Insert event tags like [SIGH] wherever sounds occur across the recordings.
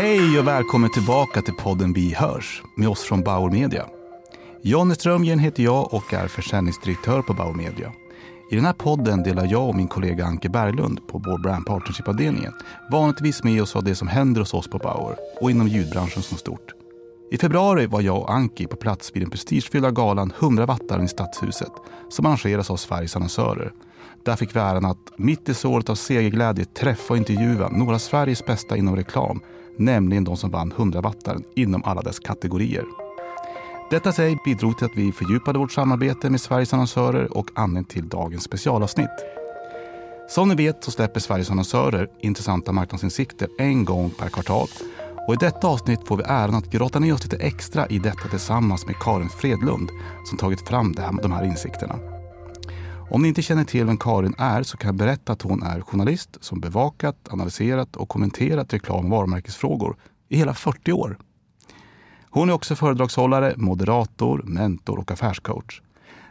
Hej och välkommen tillbaka till podden Vi hörs med oss från Bauer Media. Jonny Strömgren heter jag och är försäljningsdirektör på Bauer Media. I den här podden delar jag och min kollega Anke Berglund på vår Brand Partnership-avdelningen vanligtvis med oss av det som händer hos oss på Bauer och inom ljudbranschen som stort. I februari var jag och Anki på plats vid den prestigefyllda galan 100 wattaren i Stadshuset som arrangeras av Sveriges annonsörer. Där fick vi äran att mitt i såret av segerglädje träffa och intervjua några av Sveriges bästa inom reklam, nämligen de som vann 100 wattaren inom alla dess kategorier. Detta sig bidrog till att vi fördjupade vårt samarbete med Sveriges annonsörer och anledning till dagens specialavsnitt. Som ni vet så släpper Sveriges annonsörer intressanta marknadsinsikter en gång per kvartal. Och I detta avsnitt får vi äran att grotta ner oss lite extra i detta tillsammans med Karin Fredlund som tagit fram de här insikterna. Om ni inte känner till vem Karin är så kan jag berätta att hon är journalist som bevakat, analyserat och kommenterat reklam och varumärkesfrågor i hela 40 år. Hon är också föredragshållare, moderator, mentor och affärscoach.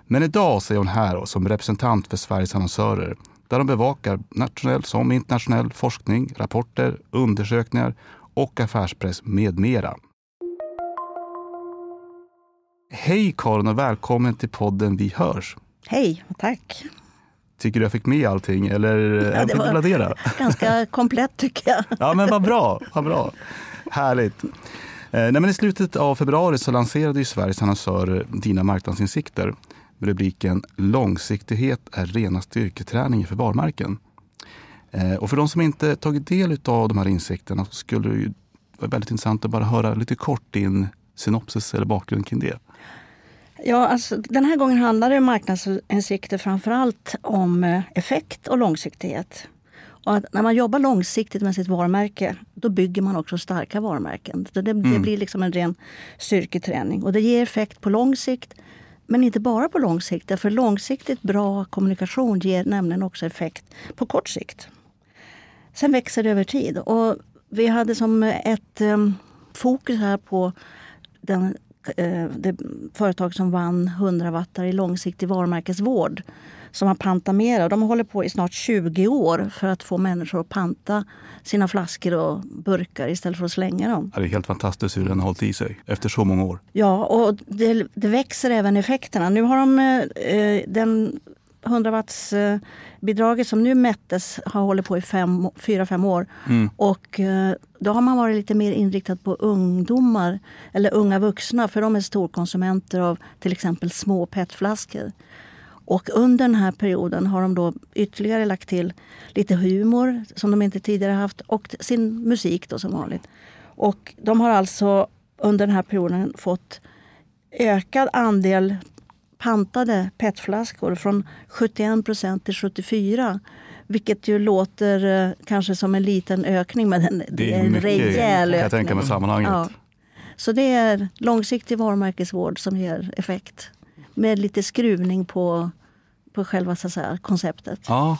Men idag så är hon här som representant för Sveriges annonsörer där de bevakar nationell som internationell forskning, rapporter, undersökningar och affärspress med mera. Hej Karin och välkommen till podden Vi hörs. Hej, tack. Tycker du jag fick med allting eller [LAUGHS] ja, det var ganska [LAUGHS] komplett tycker jag. Ja men vad bra, vad bra. Härligt. Eh, nej, men I slutet av februari så lanserade ju Sveriges annonsörer Dina marknadsinsikter med rubriken Långsiktighet är rena styrketräning för varumärken. Eh, och för de som inte tagit del av de här insikterna så skulle det vara väldigt intressant att bara höra lite kort din synopsis eller bakgrund kring det. Ja, alltså, den här gången handlar det om marknadsinsikter framför allt om eh, effekt och långsiktighet. Och när man jobbar långsiktigt med sitt varumärke, då bygger man också starka varumärken. Det, det, mm. det blir liksom en ren styrketräning. Och det ger effekt på lång sikt, men inte bara på lång sikt. För långsiktigt bra kommunikation ger nämligen också effekt på kort sikt. Sen växer det över tid. Och vi hade som ett um, fokus här på den, det företag som vann 100 wattar i långsiktig varumärkesvård som har Pantamera. De håller på i snart 20 år för att få människor att panta sina flaskor och burkar istället för att slänga dem. Det är helt fantastiskt hur den har hållit i sig efter så många år. Ja, och det, det växer även effekterna. Nu har de eh, den 100 watts eh, bidraget som nu mättes har hållit på i 4-5 år. Mm. Och eh, då har man varit lite mer inriktad på ungdomar eller unga vuxna för de är storkonsumenter av till exempel små petflaskor. Och under den här perioden har de då ytterligare lagt till lite humor som de inte tidigare haft och sin musik då som vanligt. Och de har alltså under den här perioden fått ökad andel pantade petflaskor från 71 procent till 74 vilket ju låter eh, kanske som en liten ökning men det, det är en mycket, rejäl ökning. Jag tänka mig sammanhanget. Ja. Så det är långsiktig varumärkesvård som ger effekt med lite skruvning på på själva så säga, konceptet. Ja.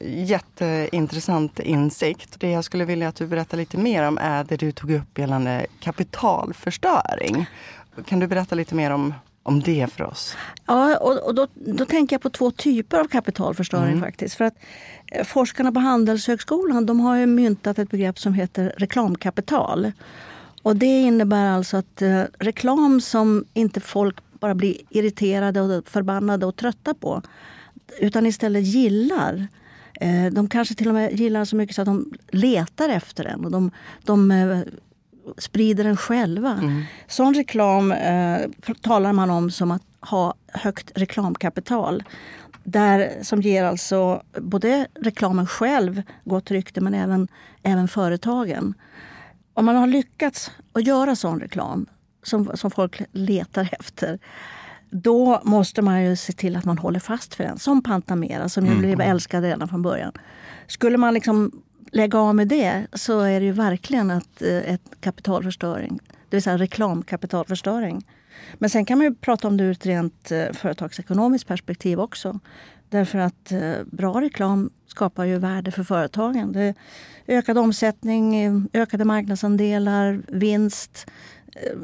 Jätteintressant insikt. Det jag skulle vilja att du berättar lite mer om är det du tog upp gällande kapitalförstöring. Kan du berätta lite mer om, om det för oss? Ja, och, och då, då tänker jag på två typer av kapitalförstöring mm. faktiskt. För att eh, forskarna på Handelshögskolan de har myntat ett begrepp som heter reklamkapital. Och det innebär alltså att eh, reklam som inte folk bara blir irriterade och förbannade och trötta på. Utan istället gillar. Eh, de kanske till och med gillar så mycket så att de letar efter den. Och de, de eh, sprider den själva. Mm. Sån reklam eh, talar man om som att ha högt reklamkapital. Där, som ger alltså både reklamen själv gott rykte men även, även företagen. Om man har lyckats att göra sån reklam som, som folk letar efter då måste man ju se till att man håller fast för den. Som Pantamera som ju mm. blev älskad redan från början. Skulle man liksom lägga av med det så är det ju verkligen ett, eh, ett kapitalförstöring. Det vill säga reklamkapitalförstöring. Men sen kan man ju prata om det ur ett rent eh, företagsekonomiskt perspektiv också. Därför att eh, bra reklam skapar ju värde för företagen. Det ökad omsättning, ökade marknadsandelar, vinst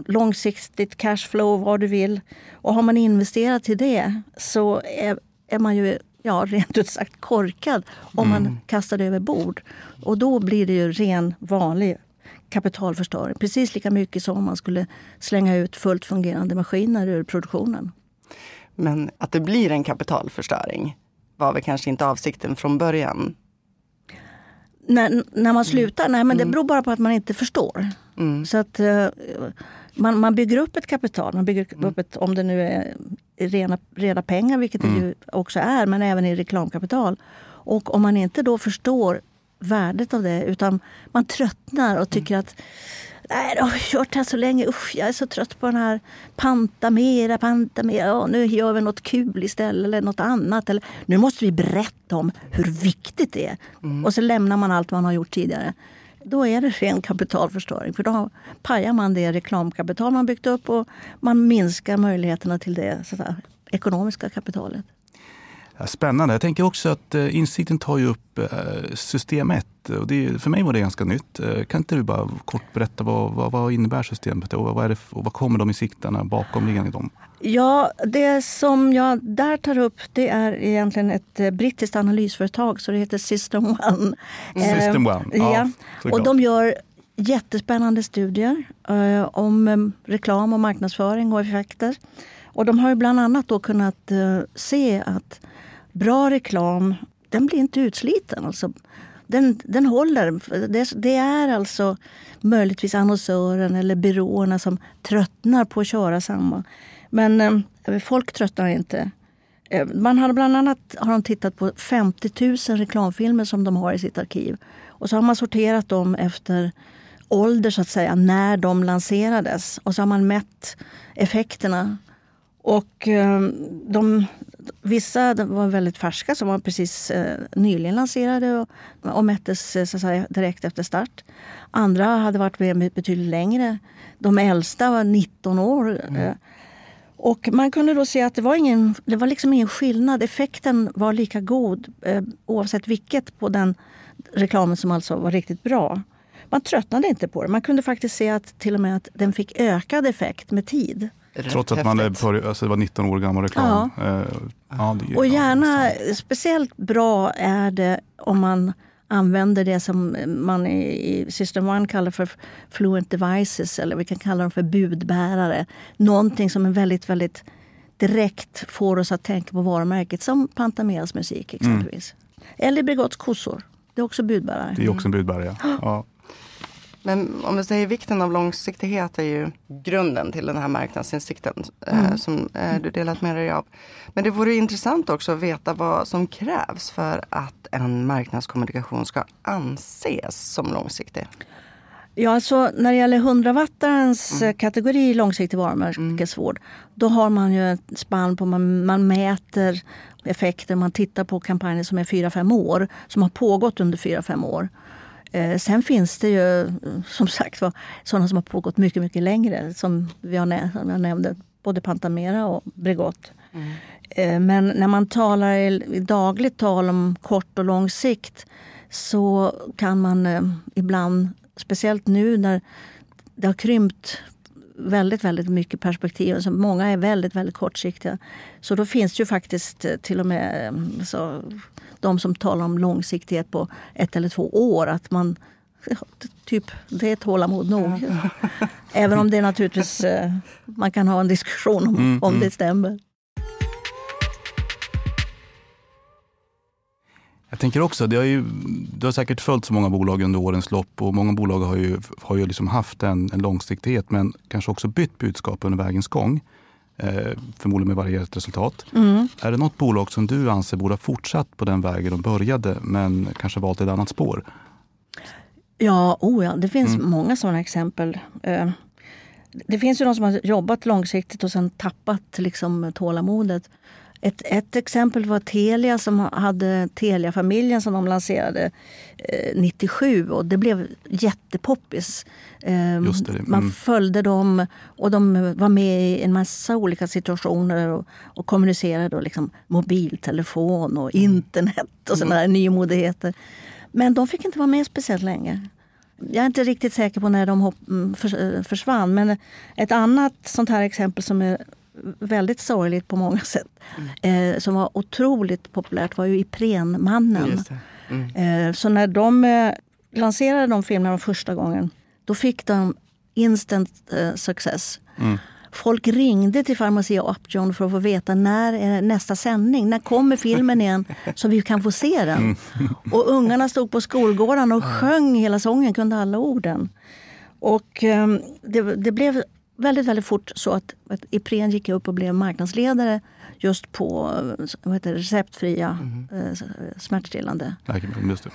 långsiktigt cashflow, vad du vill. Och har man investerat i det så är, är man ju ja, rent ut sagt korkad om mm. man kastar det över bord. Och då blir det ju ren vanlig kapitalförstöring. Precis lika mycket som om man skulle slänga ut fullt fungerande maskiner ur produktionen. Men att det blir en kapitalförstöring var väl kanske inte avsikten från början? När, när man slutar? Nej, men det mm. beror bara på att man inte förstår. Mm. Så att uh, man, man bygger upp ett kapital. Man bygger mm. upp ett, om det nu är rena, rena pengar, vilket det ju också är, men även i reklamkapital. Och om man inte då förstår värdet av det utan man tröttnar och tycker att Nej, har kört här så länge. Usch, jag är så trött på den här panta mera, panta mera. Ja, nu gör vi något kul istället eller något annat. Eller, nu måste vi berätta om hur viktigt det är. Mm. Och så lämnar man allt man har gjort tidigare. Då är det ren kapitalförstöring. För då pajar man det reklamkapital man byggt upp och man minskar möjligheterna till det så ekonomiska kapitalet. Spännande. Jag tänker också att eh, insikten tar ju upp eh, system 1. Och det, för mig var det ganska nytt. Eh, kan inte du bara kort berätta vad, vad, vad innebär systemet och vad, är det, och vad kommer de insikterna bakomliggande dem? Ja, det som jag där tar upp det är egentligen ett brittiskt analysföretag så det heter System One. System One, ja. ja. Och de gör jättespännande studier eh, om reklam och marknadsföring och effekter. Och de har bland annat då kunnat eh, se att bra reklam, den blir inte utsliten. Alltså, den, den håller. Det, det, är alltså möjligtvis annonsören eller byråerna som tröttnar på att köra samma. Men eh, folk tröttnar inte. Eh, man har bland annat har de tittat på 50 000 reklamfilmer som de har i sitt arkiv. Och så har man sorterat dem efter ålder, så att säga, när de lanserades. Och så har man mätt effekterna. Och eh, de, Vissa var väldigt färska, som var precis eh, nyligen lanserade och, och mättes eh, så säga, direkt efter start. Andra hade varit med betydligt längre. De äldsta var 19 år. Mm. Eh, och man kunde då se att det var, ingen, det var liksom ingen skillnad. Effekten var lika god eh, oavsett vilket på den reklamen som alltså var riktigt bra. Man tröttnade inte på det. Man kunde faktiskt se att till och med att den fick ökad effekt med tid. Trots att man är alltså det var 19 år gammal reklam. Ja. Uh, ja, det, och gärna, ja, speciellt bra är det om man använder det som man i System One kallar för fluent devices eller vi kan kalla dem för budbärare. Någonting som är väldigt, väldigt direkt får oss att tänka på varumärket som Pantameras musik exempelvis. Mm. Eller Bregotts kossor. Det är också budbärare. Det är också en budbärare, ja. [GASPS] ja. Men om vi säger vikten av långsiktighet är ju grunden till den här marknadsinsikten eh, mm. som eh, du delat med dig av. Men det vore intressant också att veta vad som krävs för att en marknadskommunikation ska anses som långsiktig. Ja, alltså när det gäller 100-wattarens mm. kategori långsiktig varumärkesvård, mm. då har man ju ett spann på man, man mäter effekter, man tittar på kampanjer som är 4-5 år, som har pågått under 4-5 år. Eh, sen finns det ju som sagt var sådana som har pågått mycket, mycket längre. Som, vi har, som jag nämnde, både Pantamera och Bregott. Mm. Eh, men när man talar i, dagligt tal om kort och lång sikt så kan man eh, ibland, speciellt nu när det har krympt väldigt, väldigt mycket perspektiv. Så många är väldigt, väldigt kortsiktiga. Så då finns det ju faktiskt till och med så, de som talar om långsiktighet på ett eller två år. Att man, typ, det är tålamod nog. Även om det naturligtvis, eh, man kan ha en diskussion om, mm, om mm. det stämmer. Jag tänker också, det har, ju, det har säkert följt så många bolag under årens lopp och många bolag har ju, har ju liksom haft en, en långsiktighet men kanske också bytt budskap under vägens gång. Eh, förmodligen med varierat resultat. Mm. Är det något bolag som du anser borde ha fortsatt på den vägen de började men kanske valt ett annat spår? Ja, oh ja det finns mm. många sådana exempel. Eh, det finns ju de som har jobbat långsiktigt och sen tappat liksom tålamodet. Ett, ett exempel var Telia som hade Telia-familjen som de lanserade eh, 97 och det blev jättepoppis. Eh, mm. Man följde dem och de var med i en massa olika situationer och, och kommunicerade. Och liksom mobiltelefon och mm. internet och sådana mm. nymodigheter. Men de fick inte vara med speciellt länge. Jag är inte riktigt säker på när de mm, försvann. Men ett annat sånt här exempel som är väldigt sorgligt på många sätt. Mm. Eh, som var otroligt populärt var ju Iprenmannen. Mm. Eh, så när de eh, lanserade de filmerna första gången Då fick de instant eh, success. Mm. Folk ringde till Pharmacia Upjohn för att få veta när är nästa sändning. När kommer filmen igen [LAUGHS] så vi kan få se den? Mm. Och ungarna stod på skolgården och sjöng hela sången, kunde alla orden. Och um, det, det, blev väldigt, väldigt fort så att, att Ipren gick upp och blev marknadsledare just på vad heter det, receptfria mm. eh, smärtstillande.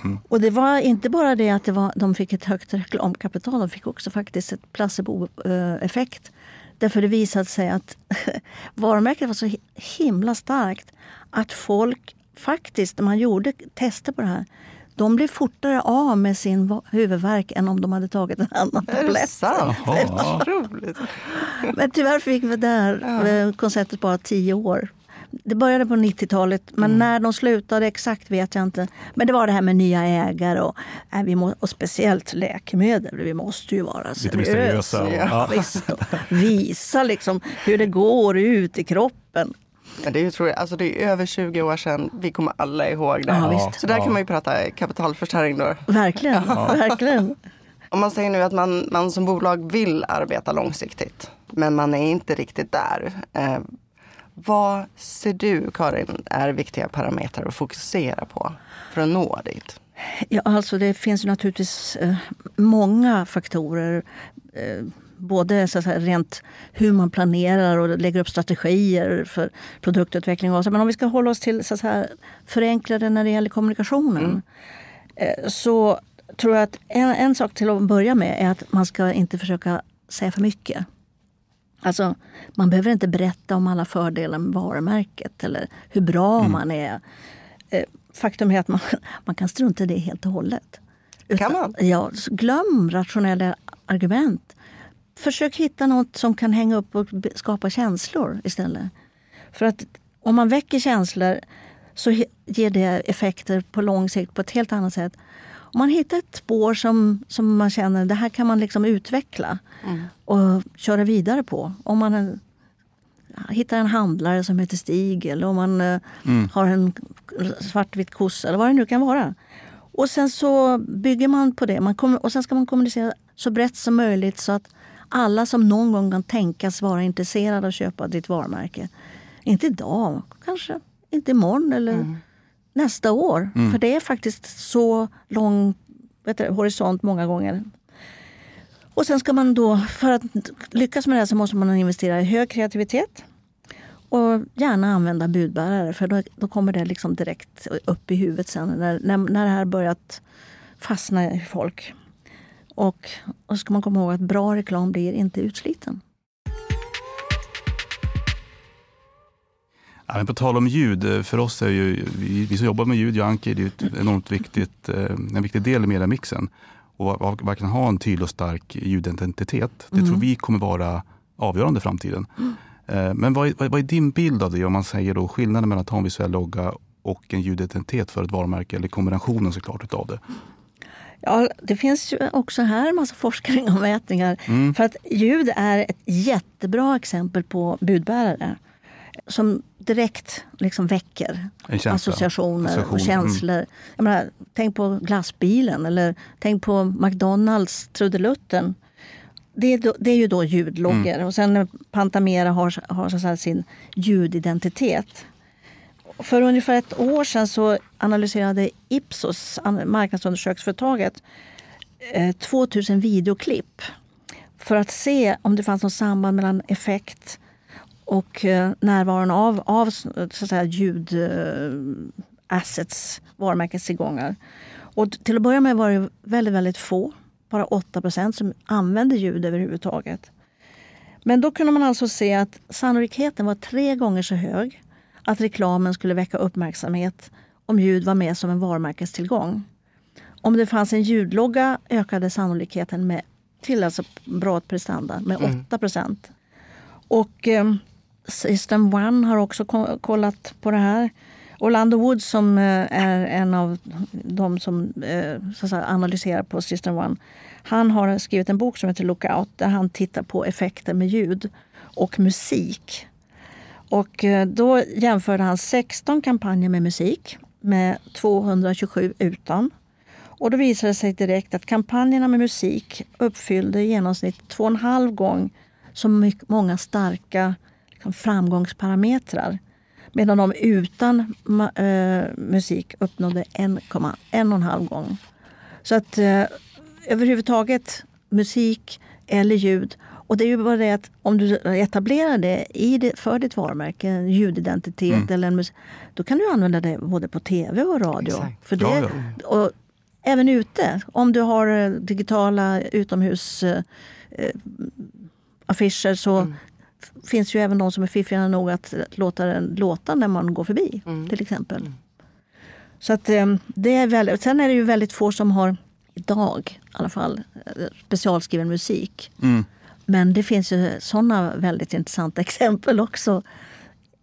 Mm. Och det var inte bara det att det var, de fick ett högt reklamkapital, de fick också faktiskt ett placeboeffekt. Därför det visade sig att [LAUGHS] varumärket var så himla starkt att folk faktiskt, när man gjorde tester på det här, de blev fortare av med sin huvudvärk än om de hade tagit en annan tablett. Är det sant? [LAUGHS] Det Men tyvärr fick vi det här ja. Eh, konceptet bara tio år. Det började på 90-talet, men mm. när de slutade exakt vet jag inte. Men det var det här med nya ägare och, äh, vi må, och speciellt läkemedel. Vi måste ju vara seriösa. Ja. Visst, visa liksom hur det går ut i kroppen. Men det är tror jag, alltså det är över 20 år sedan. Vi kommer alla ihåg det. Ja, Så där kan man ju prata kapitalförstöring då. Verkligen, [LAUGHS] verkligen. Om man säger nu att man, man som bolag vill arbeta långsiktigt, men man är inte riktigt där. Eh, vad ser du, Karin, är viktiga parametrar att fokusera på för att nå dit? Ja, alltså det finns naturligtvis eh, många faktorer. Både så säga, rent hur man planerar och lägger upp strategier för produktutveckling. Och så. Men om vi ska hålla oss till så säga, förenklade när det gäller kommunikationen. Mm. Eh, så tror jag att en, en sak till att börja med är att man ska inte försöka säga för mycket. Alltså, man behöver inte berätta om alla fördelar med varumärket eller hur bra mm. man är. Eh, faktum är att man, [LAUGHS] man kan strunta i det helt och hållet. Utan, kan man? Ja, glöm rationella argument. Försök hitta något som kan hänga upp och skapa känslor istället. För att om man väcker känslor så ger det effekter på lång sikt på ett helt annat sätt om man hittar ett spår som, som man känner det här kan man liksom utveckla mm. och köra vidare på. Om man hittar en handlare som heter Stig eller om man eh, mm. har en svartvit kossa eller vad det nu kan vara. Och sen så bygger man på det. Man kommer, och sen ska man kommunicera så brett som möjligt så att alla som någon gång kan tänkas vara intresserade av att köpa ditt varumärke. Inte idag, kanske inte imorgon eller mm nästa år. Mm. För det är faktiskt så lång du, horisont många gånger. Och sen ska man då, för att lyckas med det så måste man investera i hög kreativitet. Och gärna använda budbärare för då, då kommer det liksom direkt upp i huvudet sen när, när, när det här börjat fastna i folk. Och, och så ska man komma ihåg att bra reklam blir inte utsliten. Ja, men på tal om ljud, för oss är ju, vi, vi som jobbar med ljud, jag och Anki, det är ett enormt viktigt, eh, en viktig del i mediamixen. Och verkligen ha en tydlig och stark ljudidentitet. Det mm. tror vi kommer vara avgörande i framtiden. Mm. Eh, men vad är, vad är, din bild av det om man säger då skillnaden mellan att ha en visuell logga och en ljudidentitet för ett varumärke, eller kombinationen såklart utav det? Ja, det finns ju också här en massa forskning och mätningar. Mm. För att ljud är ett jättebra exempel på budbärare som direkt liksom väcker associationer och känslor. Mm. Menar, tänk på glassbilen eller tänk på McDonalds trudelutten. Det är, det är ju då ljudloggor. Mm. Och sen Pantamera har, har så sin ljudidentitet. För ungefär ett år sedan så analyserade Ipsos, marknadsundersökningsföretaget, eh, 2000 videoklipp för att se om det fanns något samband mellan effekt och eh, närvaron av, av så att säga, ljudassets, eh, varumärkestillgångar. Och till att börja med var det väldigt, väldigt få, bara 8 procent, som använde ljud överhuvudtaget. Men då kunde man alltså se att sannolikheten var tre gånger så hög att reklamen skulle väcka uppmärksamhet om ljud var med som en varumärkestillgång. Om det fanns en ljudlogga ökade sannolikheten med till alltså bra prestanda med 8 mm. Och eh, System One har också kollat på det här. Orlando Woods som eh, är en av de som eh, så säga, analyserar på System One. Han har skrivit en bok som heter Lookout där han tittar på effekter med ljud och musik. Och eh, då jämförde han 16 kampanjer med musik med 227 utan. Och då visade det sig direkt att kampanjerna med musik uppfyllde i genomsnitt två och en halv gång så mycket, många starka liksom, framgångsparametrar. Medan de utan äh, musik uppnådde 1,5 gång. Så att äh, överhuvudtaget musik eller ljud. Och det är ju bara det att om du etablerar det, i det för ditt varumärke, en ljudidentitet mm. eller en musik, då kan du använda det både på tv och radio. Exakt. För det, och även ute. Om du har eh, digitala utomhus eh, affischer så mm. finns ju även de som är fiffiga nog att låta den låta när man går förbi. Mm. till exempel. Mm. Så att eh, det är väldigt, Sen är det ju väldigt få som har, idag i alla fall, eh, specialskriven musik. Men det finns ju sådana väldigt intressanta [LAUGHS] exempel också.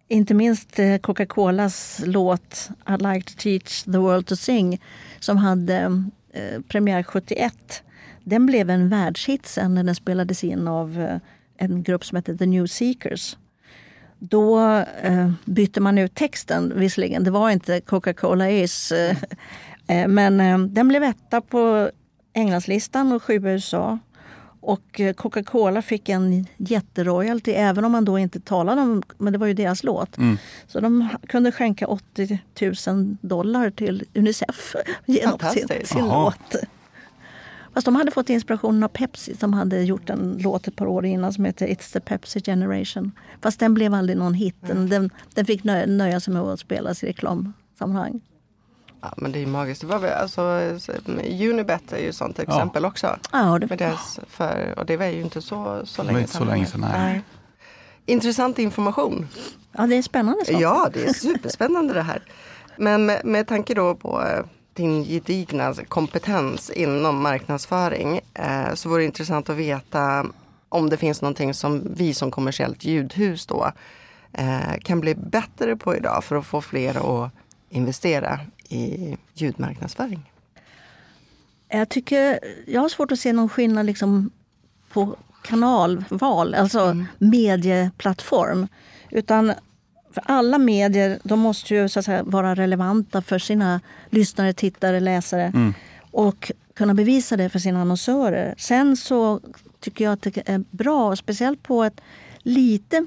Inte minst eh, Coca-Colas låt I'd like to teach the world to sing som hade eh, premiär 71. Den blev en världshit sen när den spelades in av eh, en grupp som hette The New Seekers. Då eh, bytte man ut texten visserligen. Det var inte Coca-Cola Is. Eh, [LAUGHS] eh, men eh, den blev etta på Englandslistan och sju i USA. Och eh, Coca-Cola fick en jätteroyalty även om man då inte talade om, men det var ju deras låt. Mm. Så de kunde skänka 80 000 dollar till Unicef [LAUGHS] genom sin, sin låt. Fast de hade fått inspiration av Pepsi som hade gjort en låt ett par år innan som heter It's the Pepsi Generation. Fast den blev aldrig någon hit. Den, den, den fick nöja, nöja sig med att spelas i reklamsammanhang. Ja men det är magiskt. Det var väl, alltså, Unibet är ju ett sånt exempel ja. också. Ja, det... Med deras för, och det var ju inte så, så länge sedan. Så länge sedan nej. nej. Intressant information. Ja det är spännande saker. Ja det är superspännande det här. Men med, med tanke då på eh, din gedigna kompetens inom marknadsföring eh, så vore det intressant att veta om det finns någonting som vi som kommersiellt ljudhus då eh, kan bli bättre på idag för att få fler att investera i ljudmarknadsföring? Jag tycker, jag har svårt att se någon skillnad liksom på kanalval, alltså mm. medieplattform. Utan för alla medier de måste ju så att säga, vara relevanta för sina lyssnare, tittare, läsare. Mm. Och kunna bevisa det för sina annonsörer. Sen så tycker jag att det är bra, speciellt på ett lite,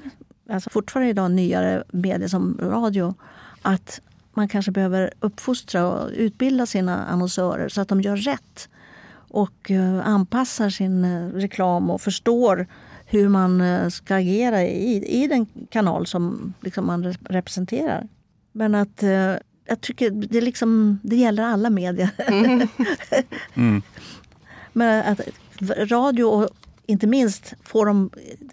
alltså fortfarande idag nyare medier som radio, att man kanske behöver uppfostra och utbilda sina annonsörer så att de gör rätt och eh, anpassar sin eh, reklam och förstår hur man eh, ska agera i, i den kanal som liksom man representerar. Men att jag tycker det, liksom, det gäller alla medier. Mm. [LAUGHS] mm. Men att radio och inte minst får de...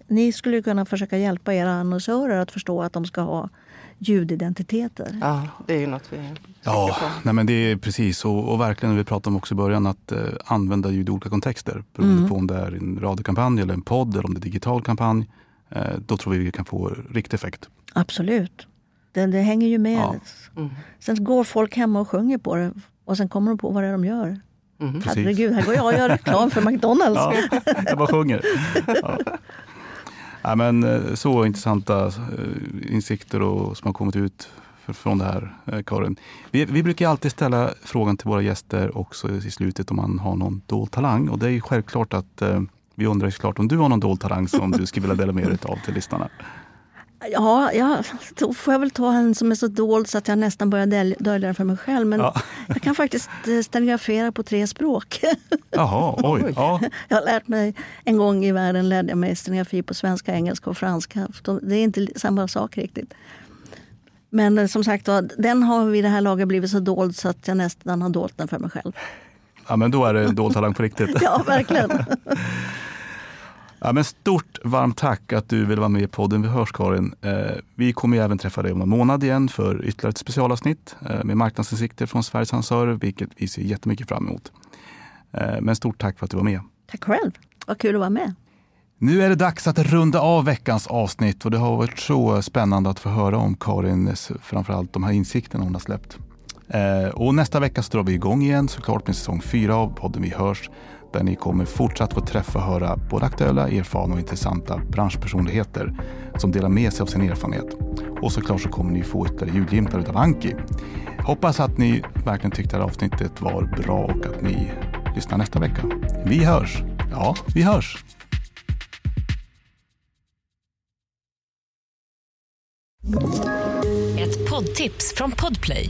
Ni skulle kunna försöka hjälpa era annonsörer att förstå att de ska ha ljudidentiteter. Ja, det är ju något vi Ja, nej men det är precis och, och verkligen, vi pratade om också i början, att eh, använda ljud i olika kontexter. Beroende mm. på om det är en radiokampanj eller en podd eller om det är en digital kampanj. Eh, då tror vi vi kan få riktig effekt. Absolut. Det, det hänger ju med. Ja. Mm. Sen går folk hemma och sjunger på det och sen kommer de på vad det är de gör. Mm. Herregud, här går jag och gör reklam för [LAUGHS] McDonalds. Ja, jag bara sjunger. Ja. Ja, men, eh, så intressanta eh, insikter och, som har kommit ut från det här, eh, Karin. Vi, vi, brukar alltid ställa frågan till våra gäster också i slutet om man har någon dold talang. Och det är självklart att vi undrar såklart om du har någon dold talang som du skulle vilja dela med dig av till lyssnarna. Ja, ja, [LAUGHS] då får jag väl ta en som är så dold så att jag nästan börjar dölja den för mig själv. Men ja. [LAUGHS] jag kan faktiskt eh, stenografera på tre språk. [LAUGHS] Jaha, oj. Ja. Jag har lärt mig, en gång i världen lärde jag mig stenografi på svenska, engelska och franska. Det är inte samma sak riktigt. Men eh, som sagt den har vid det här laget blivit så dold så att jag nästan har dolt den för mig själv. Ja, men då är det dold talang på riktigt. ja, verkligen. Ja, men stort varmt tack att du vill vara med i podden Vi hörs Karin. Eh, vi kommer även träffa dig om någon månad igen för ytterligare ett specialavsnitt eh, med marknadsinsikter från Sveriges annonsörer, vilket vi ser jättemycket fram emot. Eh, men stort tack för att du var med. Tack själv. Vad kul att vara med. Nu är det dags att runda av veckans avsnitt och det har varit så spännande att få höra om Karins, framförallt de här insikterna hon har släppt. Och nästa vecka så drar vi igång igen såklart med säsong fyra av podden Vi hörs där ni kommer fortsatt få träffa och höra både aktuella, erfarna och intressanta branschpersonligheter som delar med sig av sin erfarenhet. Och såklart så kommer ni få ytterligare ljudglimtar utav Anki. Hoppas att ni verkligen tyckte att avsnittet var bra och att ni lyssnar nästa vecka. Vi hörs! Ja, vi hörs! Ett poddtips från Podplay.